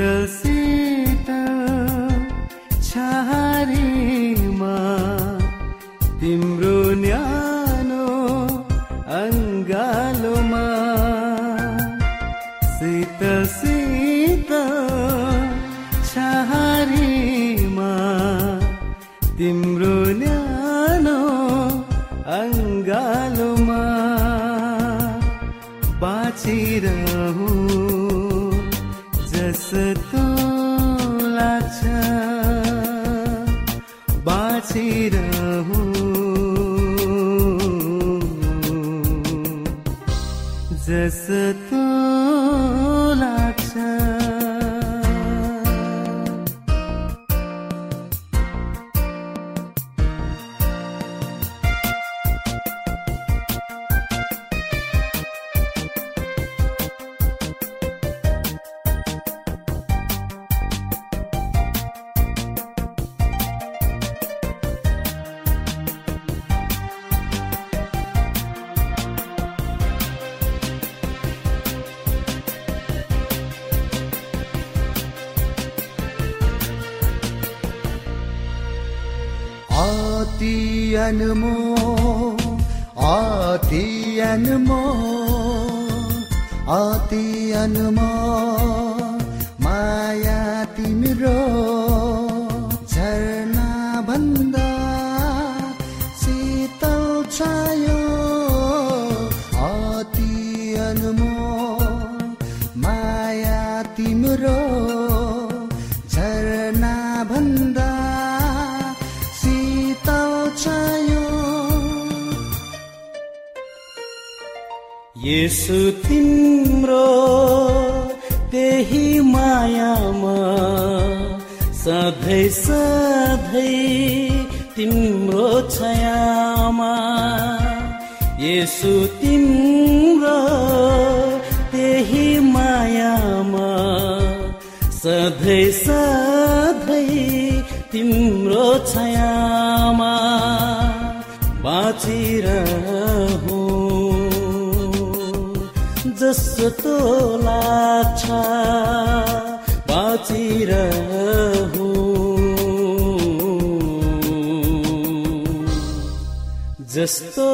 जस्तो लाग्छ अनमो अति अनमो अति अनमो माया तिम्रो झरना भन्दा शीतल छायो। अति अनमो माया तिम्रो यसु तिम्रो त्यही मायामा सधैँ सधैँ तिम्रो छयामा। यसु तिम्रो त्यही मायामा सधैँ सधैँ तिम्रो छयामा। बाँचिरहँ जस्तो लाग्छ। बाँचिरहु। जस्तो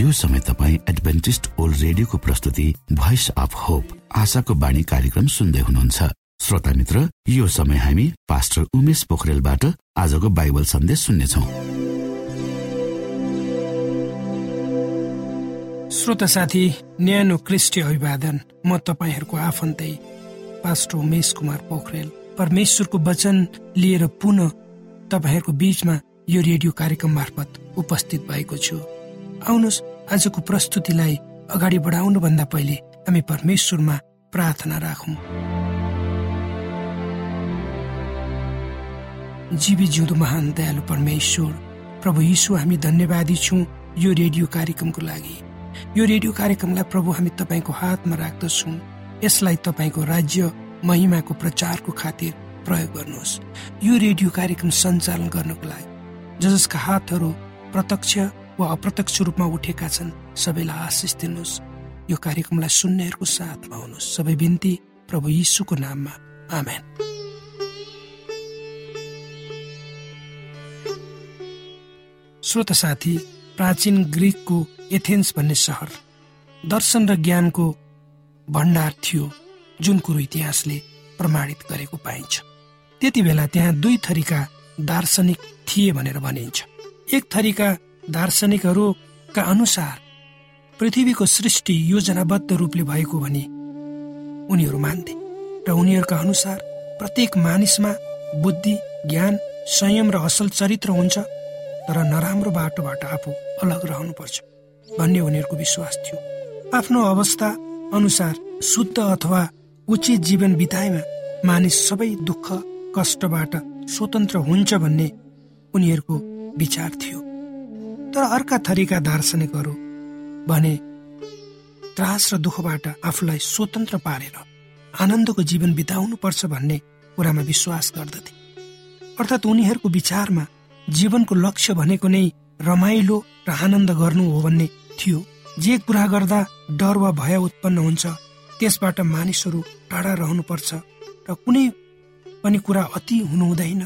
यो समय तपाईँ एडभेन्टिस्ट ओल्ड रेडियोको प्रस्तुति भोइस अफ होप आशाको बाणी कार्यक्रम सुन्दै हुनुहुन्छ। श्रोता मित्र यो समय हामी पास्टर उमेश पोखरेलबाट आजको बाइबल सन्देश सुन्नेछौ। श्रोता साथी न्यानो क्रिस्टी अभिवादन म तपाईँहरूको आफन्तै पास्टर उमेश कुमार पोखरेल। परमेश्वरको वचन लिएर पुनः तपाईँहरूको बीचमा यो रेडियो कार्यक्रम मार्फत उपस्थित भएको छु। आउनुहोस् आजको प्रस्तुतिलाई अगाडि बढाउनुभन्दा पहिले हामी परमेश्वरमा प्रार्थना राखौँ। जीवी जिउँदो महान दयालु परमेश्वर प्रभु यीशु हामी धन्यवादी छौँ यो रेडियो कार्यक्रमको लागि। यो रेडियो कार्यक्रमलाई प्रभु हामी तपाईँको हातमा राख्दछौँ। यसलाई तपाईँको राज्य महिमाको प्रचारको खातिर प्रयोग गर्नुहोस्। यो रेडियो कार्यक्रम सञ्चालन गर्नको लागि ज जसका हातहरू प्रत्यक्ष वा अप्रत्यक्ष रूपमा उठेका छन् सबैलाई आशिष दिनुहोस्। यो कार्यक्रमलाई सुन्नेहरूको साथमा हुनुहोस् सबै बिन्ती प्रभु यीशुको नाममा। आमेन। श्रोत साथी प्राचीन ग्रिकको एथेन्स भन्ने सहर दर्शन र ज्ञानको भण्डार थियो जुन कुरो इतिहासले प्रमाणित गरेको पाइन्छ। त्यति बेला त्यहाँ दुई थरीका दार्शनिक थिए भनेर भनिन्छ। एक थरीका दार्शनिकहरूका अनुसार पृथ्वीको सृष्टि योजनाबद्ध रूपले भएको भनी उनीहरू मान्थे र उनीहरूका अनुसार प्रत्येक मानिसमा बुद्धि ज्ञान संयम र असल चरित्र हुन्छ तर नराम्रो बाटोबाट आफू अलग रहनुपर्छ भन्ने उनीहरूको विश्वास थियो। आफ्नो अवस्था अनुसार शुद्ध अथवा उचित जीवन बिताएमा मानिस सबै दुःख कष्टबाट स्वतन्त्र हुन्छ भन्ने उनीहरूको विचार थियो। तर अर्का थरीका दार्शनिकहरू भने त्रास र दुःखबाट आफूलाई स्वतन्त्र पारेर आनन्दको जीवन बिताउनु पर्छ भन्ने कुरामा विश्वास गर्दथे। अर्थात् उनीहरूको विचारमा जीवनको लक्ष्य भनेको नै रमाइलो र आनन्द गर्नु हो भन्ने थियो। जे कुरा गर्दा डर वा भय उत्पन्न हुन्छ त्यसबाट मानिसहरू टाढा रहनुपर्छ र कुनै पनि कुरा अति हुनु हुँदैन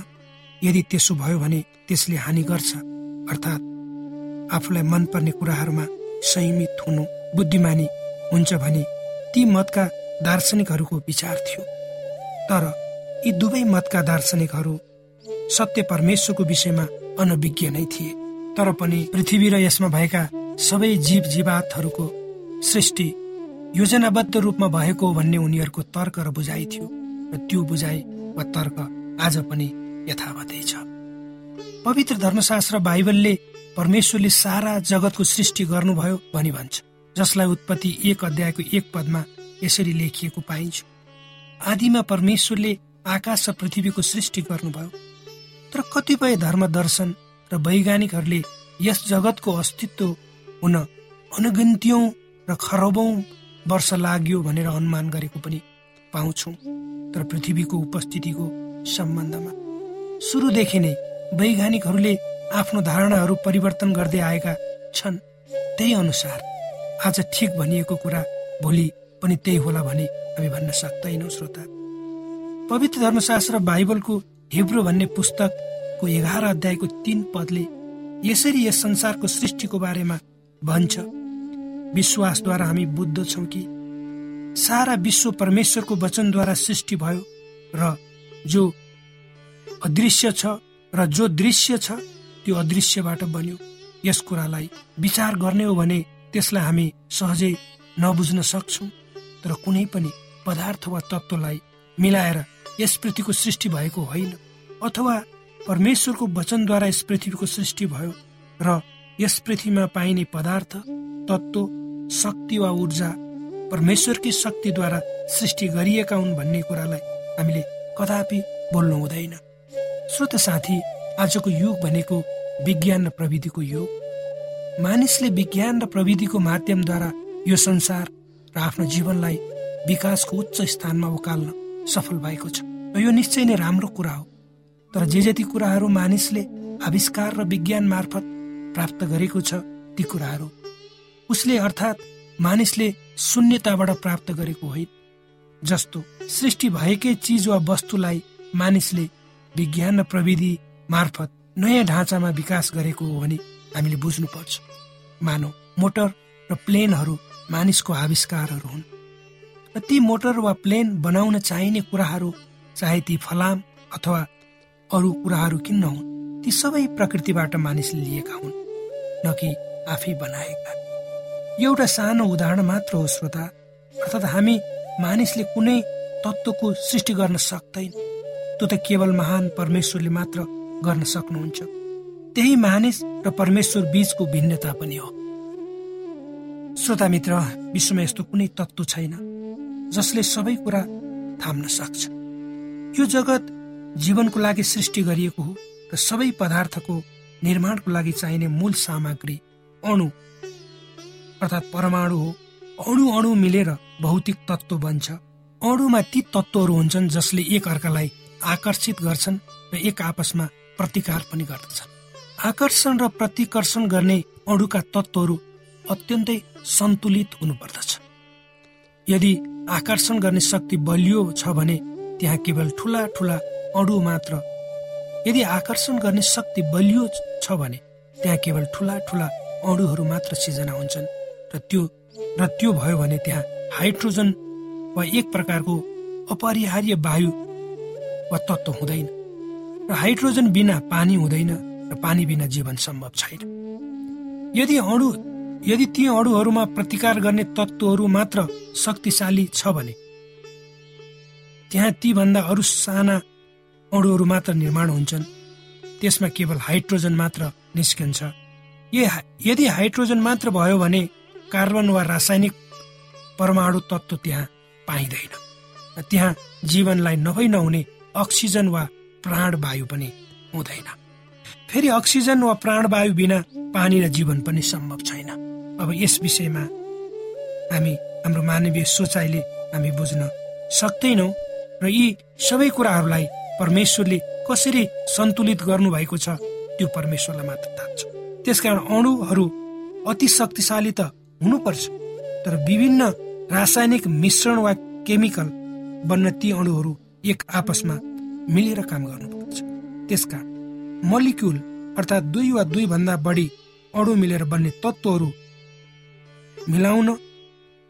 यदि त्यसो भयो भने त्यसले हानि गर्छ अर्थात् आफूलाई मनपर्ने कुराहरूमा संयमित हुनु बुद्धिमानी हुन्छ भने ती मतका दार्शनिकहरूको विचार थियो। तर यी दुवै मतका दार्शनिकहरू सत्य परमेश्वरको विषयमा अनभिज्ञ नै थिए। तर पनि पृथ्वी र यसमा भएका सबै जीव जीवातहरूको सृष्टि योजनाबद्ध रूपमा भएको भन्ने उनीहरूको तर्क र बुझाइ थियो र त्यो बुझाइ वा तर्क आज पनि यथावतै छ। पवित्र धर्मशास्त्र बाइबलले परमेश्वरले सारा जगतको सृष्टि गर्नुभयो भनी भन्छ जसलाई उत्पत्ति एक अध्यायको एक पदमा यसरी लेखिएको पाइन्छ। आदिमा परमेश्वरले आकाश र पृथ्वीको सृष्टि गर्नुभयो। तर कतिपय धर्म दर्शन र वैज्ञानिकहरूले यस जगतको अस्तित्व हुन अनगिन्त्यौं र खरबौं वर्ष लाग्यो भनेर अनुमान गरेको पनि पाउँछौ। तर पृथ्वीको उपस्थितिको सम्बन्धमा सुरुदेखि नै वैज्ञानिकहरूले आफ्नो धारणाहरू परिवर्तन गर्दै आएका छन् त्यही अनुसार आज ठिक भनिएको कुरा भोलि पनि त्यही होला भने हामी भन्न सक्दैनौँ श्रोता। पवित्र धर्मशास्त्र बाइबलको हिब्रो भन्ने पुस्तकको एघार अध्यायको तीन पदले यसरी यस संसारको सृष्टिको बारेमा भन्छ। विश्वासद्वारा हामी बुद्ध छौँ कि सारा विश्व परमेश्वरको वचनद्वारा सृष्टि भयो र जो अदृश्य छ र जो दृश्य छ त्यो अदृश्यबाट बन्यो। यस कुरालाई विचार गर्ने हो भने त्यसलाई हामी सहजै नबुझ्न सक्छौँ तर कुनै पनि पदार्थ वा तत्त्वलाई मिलाएर यस पृथ्वीको सृष्टि भएको होइन अथवा परमेश्वरको वचनद्वारा यस पृथ्वीको सृष्टि भयो र यस पृथ्वीमा पाइने पदार्थ तत्त्व शक्ति वा ऊर्जा परमेश्वरकै शक्तिद्वारा सृष्टि गरिएका हुन् भन्ने कुरालाई हामीले कदापि बोल्नु हुँदैन। श्रोत साथी आजको युग भनेको विज्ञान र प्रविधिको युग। मानिसले विज्ञान र प्रविधिको माध्यमद्वारा यो संसार र आफ्नो जीवनलाई विकासको उच्च स्थानमा उकाल्न सफल भएको छ। र यो निश्चय नै राम्रो कुरा हो। तर जे जति कुराहरू मानिसले आविष्कार र विज्ञान मार्फत प्राप्त गरेको छ ती कुराहरू उसले अर्थात् मानिसले शून्यताबाट प्राप्त गरेको होइन। जस्तो सृष्टि भएकै चिज वा वस्तुलाई मानिसले विज्ञान र प्रविधि मार्फत नयाँ ढाँचामा विकास गरेको हो भने हामीले बुझ्नुपर्छ। मानौ मोटर र प्लेनहरू मानिसको आविष्कारहरू हुन्। र ती मोटर वा प्लेन बनाउन चाहिने कुराहरू चाहे ती फलाम अथवा अरू कुराहरू किन नहुन् ती सबै प्रकृतिबाट मानिसले लिएका हुन् न कि आफै बनाएका। एउटा सानो उदाहरण मात्र हो श्रोता। अर्थात् हामी मानिसले कुनै तत्त्वको सृष्टि गर्न सक्दैन त्यो त केवल महान परमेश्वरले मात्र गर्न सक्नुहुन्छ। त्यही मानिस र परमेश्वर बीचको भिन्नता पनि हो। श्रोता मित्र विश्वमा यस्तो कुनै तत्त्व छैन जसले सबै कुरा थाम्न सक्छ। यो जगत जीवनको लागि सृष्टि गरिएको हो र सबै पदार्थको निर्माणको लागि चाहिने मूल सामग्री अणु अर्थात् परमाणु हो। अणु अणु मिलेर भौतिक तत्त्व बन्छ। अणुमा ती तत्त्वहरू हुन्छन् जसले एक अर्कालाई आकर्षित गर्छन् र एक आपसमा प्रतिकार पनि गर्दछन् आकर्षण र प्रतिकर्षण गर्ने अणुका तत्त्वहरू अत्यन्तै सन्तुलित हुनुपर्दछ। यदि आकर्षण गर्ने शक्ति बलियो छ भने त्यहाँ केवल ठुला ठुला अणु मात्र। यदि आकर्षण गर्ने शक्ति बलियो छ भने त्यहाँ केवल ठुला ठुला अणुहरू मात्र सिर्जना हुन्छन् र त्यो र त्यो भयो भने त्यहाँ हाइड्रोजन वा एक प्रकारको अपरिहार्य वायु वा तत्त्व हुँदैन। र हाइड्रोजन बिना पानी हुँदैन र पानी बिना जीवन सम्भव छैन। यदि अणु यदि ती अणुहरूमा प्रतिकार गर्ने तत्त्वहरू मात्र शक्तिशाली छ भने त्यहाँ तीभन्दा अरू साना अणुहरू मात्र निर्माण हुन्छन्। त्यसमा केवल हाइड्रोजन मात्र निस्कन्छ। यदि हाइड्रोजन मात्र भयो भने कार्बन वा रासायनिक परमाणु तत्त्व त्यहाँ पाइँदैन। त्यहाँ जीवनलाई नभई नहुने अक्सिजन वा प्राणवायु पनि हुँदैन। फेरि अक्सिजन वा प्राणवायु बिना पानी र जीवन पनि सम्भव छैन। अब यस विषयमा हामी हाम्रो मानवीय सोचाइले हामी बुझ्न सक्दैनौँ र यी सबै कुराहरूलाई परमेश्वरले कसरी सन्तुलित गर्नुभएको छ त्यो परमेश्वरलाई मात्र थाहा छ। त्यसकारण अणुहरू अति शक्तिशाली त हुनुपर्छ तर विभिन्न रासायनिक मिश्रण वा केमिकल बन्न ती अणुहरू एक आपसमा मिलेर काम गर्नुपर्छ त्यसकारण मलिक्युल अर्थात् दुई वा दुई भन्दा बढी अणु मिलेर बन्ने तत्त्वहरू मिलाउन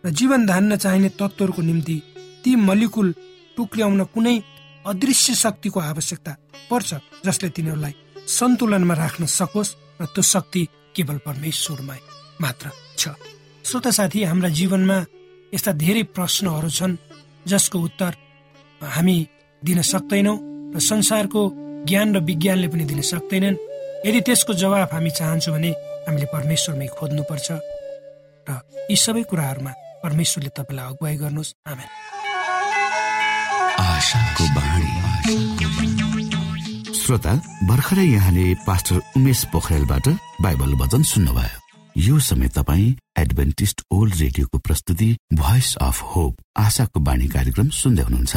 र जीवन धान्न चाहिने तत्त्वहरूको निम्ति ती मलिकुल टुक्र्याउन कुनै अदृश्य शक्तिको आवश्यकता पर्छ जसले तिनीहरूलाई सन्तुलनमा राख्न सकोस् र त्यो शक्ति केवल परमेश्वरमा मात्र छ। श्रोता साथी हाम्रा जीवनमा यस्ता धेरै प्रश्नहरू छन् जसको उत्तर हामी दिन सक्दैनौँ र संसारको ज्ञान र विज्ञानले पनि दिन सक्दैनन् यदि त्यसको जवाब हामी चाहन्छौँ भने हामीले परमेश्वरमै खोज्नुपर्छ र यी सबै कुराहरूमा परमेश्वरले तपाईँलाई अगुवाई गर्नुहोस्। आमेन। श्रोता भर्खरै यहाँले पास्टर उमेश पोखरेलबाट बाइबल वचन सुन्नुभयो। यो समय तपाईँ एडभेन्टिस्ट ओल्ड रेडियोको प्रस्तुति भोइस अफ होप आशाको बाणी कार्यक्रम सुन्दै हुनुहुन्छ।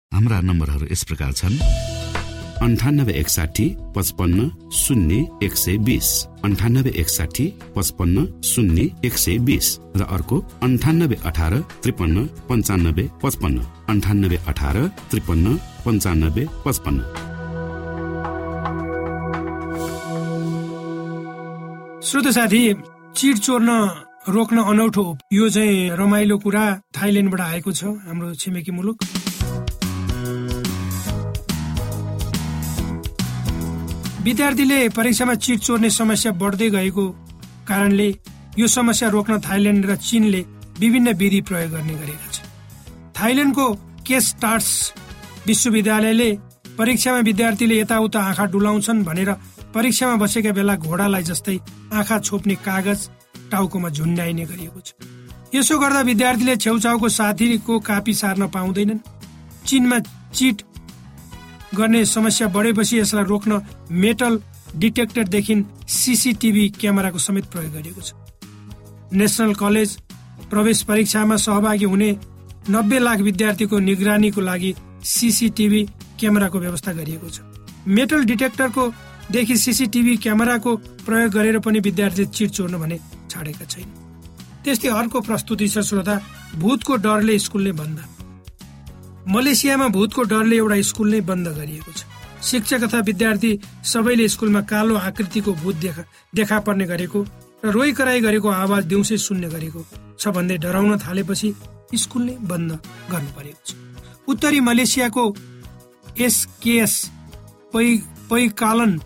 हाम्रा नम्बरहरू यस प्रकार छन्। अन्ठानब्बे एकसाठी पचपन्न शून्य एक सय बिस। अन्ठानब्बे एकसाठी पचपन्न शून्य एक सय बिस। र अर्को अन्ठानब्बे अठार त्रिपन्न पन्चानब्बे पचपन्न। अन्ठानब्बे अठार त्रिपन्न पन्चानब्बे पचपन्न। श्रोत साथी चिट चोर्न रोक्न अनौठो यो चाहिँ रमाइलो कुरा थाइल्यान्डबाट आएको छ हाम्रो छिमेकी मुलुक। विद्यार्थीले परीक्षामा चिट चोर्ने समस्या बढ्दै गएको कारणले यो समस्या रोक्न थाइल्यान्ड र चीनले विभिन्न विधि प्रयोग गर्ने गरेका छन्। थाइल्यान्डको केस टार्स विश्वविद्यालयले परीक्षामा विद्यार्थीले यताउता आँखा डुलाउँछन् भनेर परीक्षामा बसेका बेला घोडालाई जस्तै आँखा छोप्ने कागज टाउकोमा झुन्डाइने गरिएको छ। यसो गर्दा विद्यार्थीले छेउछाउको साथीको कापी सार्न पाउँदैनन्। चीनमा चिट गर्ने समस्या बढेपछि यसलाई रोक्न मेटल डिटेक्टरदेखि सिसिटिभी क्यामेराको समेत प्रयोग गरिएको छ। नेसनल कलेज प्रवेश परीक्षामा सहभागी हुने नब्बे लाख विद्यार्थीको निगरानीको लागि सिसिटिभी क्यामेराको व्यवस्था गरिएको छ। मेटल डिटेक्टरको देखि सिसिटिभी क्यामेराको प्रयोग गरेर पनि विद्यार्थी चिट चोर्न भने छाडेका छैन। त्यस्तै अर्को प्रस्तुति छ श्रोता भूतको डरले स्कुल नै बन्द। मलेसियामा भूतको डरले एउटा स्कुल नै बन्द गरिएको छ। शिक्षक तथा विद्यार्थी सबैले स्कुलमा कालो आकृतिको भूत देखा देखा पर्ने गरेको र रोइ कराई गरेको आवाज दिउँसै सुन्ने गरेको छ भन्दै डराउन थालेपछि स्कुल नै बन्द गर्नु परेको छ। उत्तरी मलेसियाको एसकेएस पै पैकालन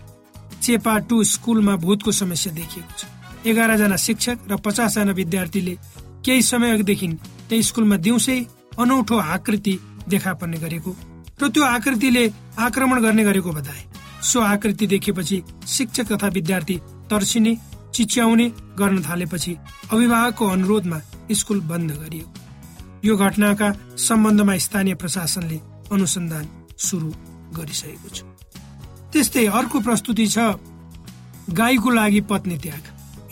चेपा टू स्कुलमा भूतको समस्या देखिएको छ। एघारजना शिक्षक र पचासजना विद्यार्थीले केही समयदेखि त्यही स्कुलमा दिउँसै अनौठो आकृति देखा पर्ने गरेको र त्यो आकृतिले आक्रमण गर्ने गरेको बताए। सो आकृति देखेपछि शिक्षक तथा विद्यार्थी तर्सिने चिच्याउने गर्न थालेपछि अभिभावकको अनुरोधमा स्कुल बन्द गरियो। यो घटनाका सम्बन्धमा स्थानीय प्रशासनले अनुसन्धान सुरु गरिसकेको छ। त्यस्तै अर्को प्रस्तुति छ गाईको लागि पत्नी त्याग।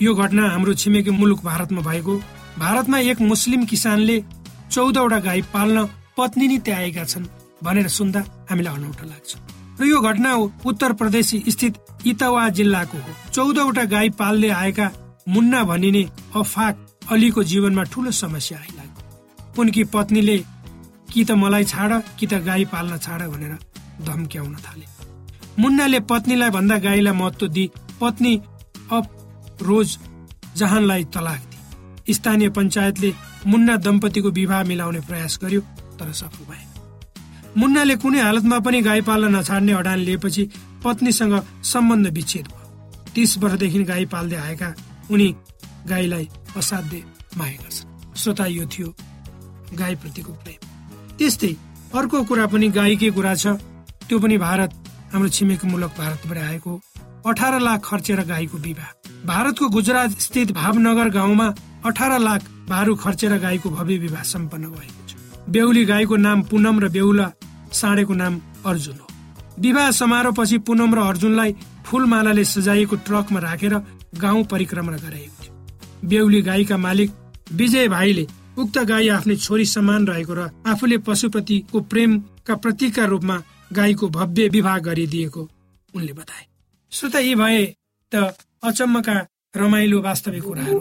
यो घटना हाम्रो छिमेकी मुलुक भारतमा भएको। भारतमा एक मुस्लिम किसानले चौधवटा गाई पाल्न पत्नी नै त्यागेका छन् भनेर सुन्दा हामीलाई अनौठो लाग्छ। र यो घटना उत्तर प्रदेश स्थित इतवा जिल्लाको हो। चौधवटा गाई पाल्दै आएका मुन्ना भनिने अफाक अलीको जीवनमा ठुलो समस्या आइलाग्यो उनकी पत्नीले कि त मलाई छाड कि त गाई पाल्न छाड भनेर धम्क्याउन थाले। मुन्नाले पत्नीलाई भन्दा गाईलाई महत्व दिई पत्नी अप रोज जहानलाई तलाक दिए स्थानीय पञ्चायतले मुन्ना दम्पतिको विवाह मिलाउने प्रयास गर्यो। तर सफल भए। मुन्नाले कुनै हालतमा पनि गाई पाल्न नछाड्ने अडान लिएपछि पत्नीसँग सम्बन्ध विच्छेद भयो। तीस वर्षदेखि गाई पाल्दै आएका उनी गाईलाई असाध्य माया गर्छन् श्रोता यो थियो गाई प्रतिको प्रेम। त्यस्तै अर्को कुरा पनि गाईकै कुरा छ। त्यो पनि भारत हाम्रो छिमेकी मुलुक भारतबाट आएको अठार लाख खर्चेर गाईको विवाह। भारतको गुजरात स्थित भावनगर गाउँमा अठार लाख भारू खर्चेर गाईको भव्य विवाह सम्पन्न भएको। बेहुली गाईको नाम पुनम र बेहुला साँडेको नाम अर्जुन हो। विवाह समारोहपछि पुनम र अर्जुनलाई फुलमालाले सजाइएको ट्रकमा राखेर गाउँ परिक्रमा गराएको थियो बेहुली गाईका मालिक विजय भाइले उक्त गाई आफ्नै छोरी समान रहेको र आफूले पशुपतिको प्रेमका प्रतीकका रूपमा गाईको भव्य विवाह गरिदिएको उनले बताए। श्रोता यी भए त अचम्मका रमाइलो वास्तविक कुराहरू।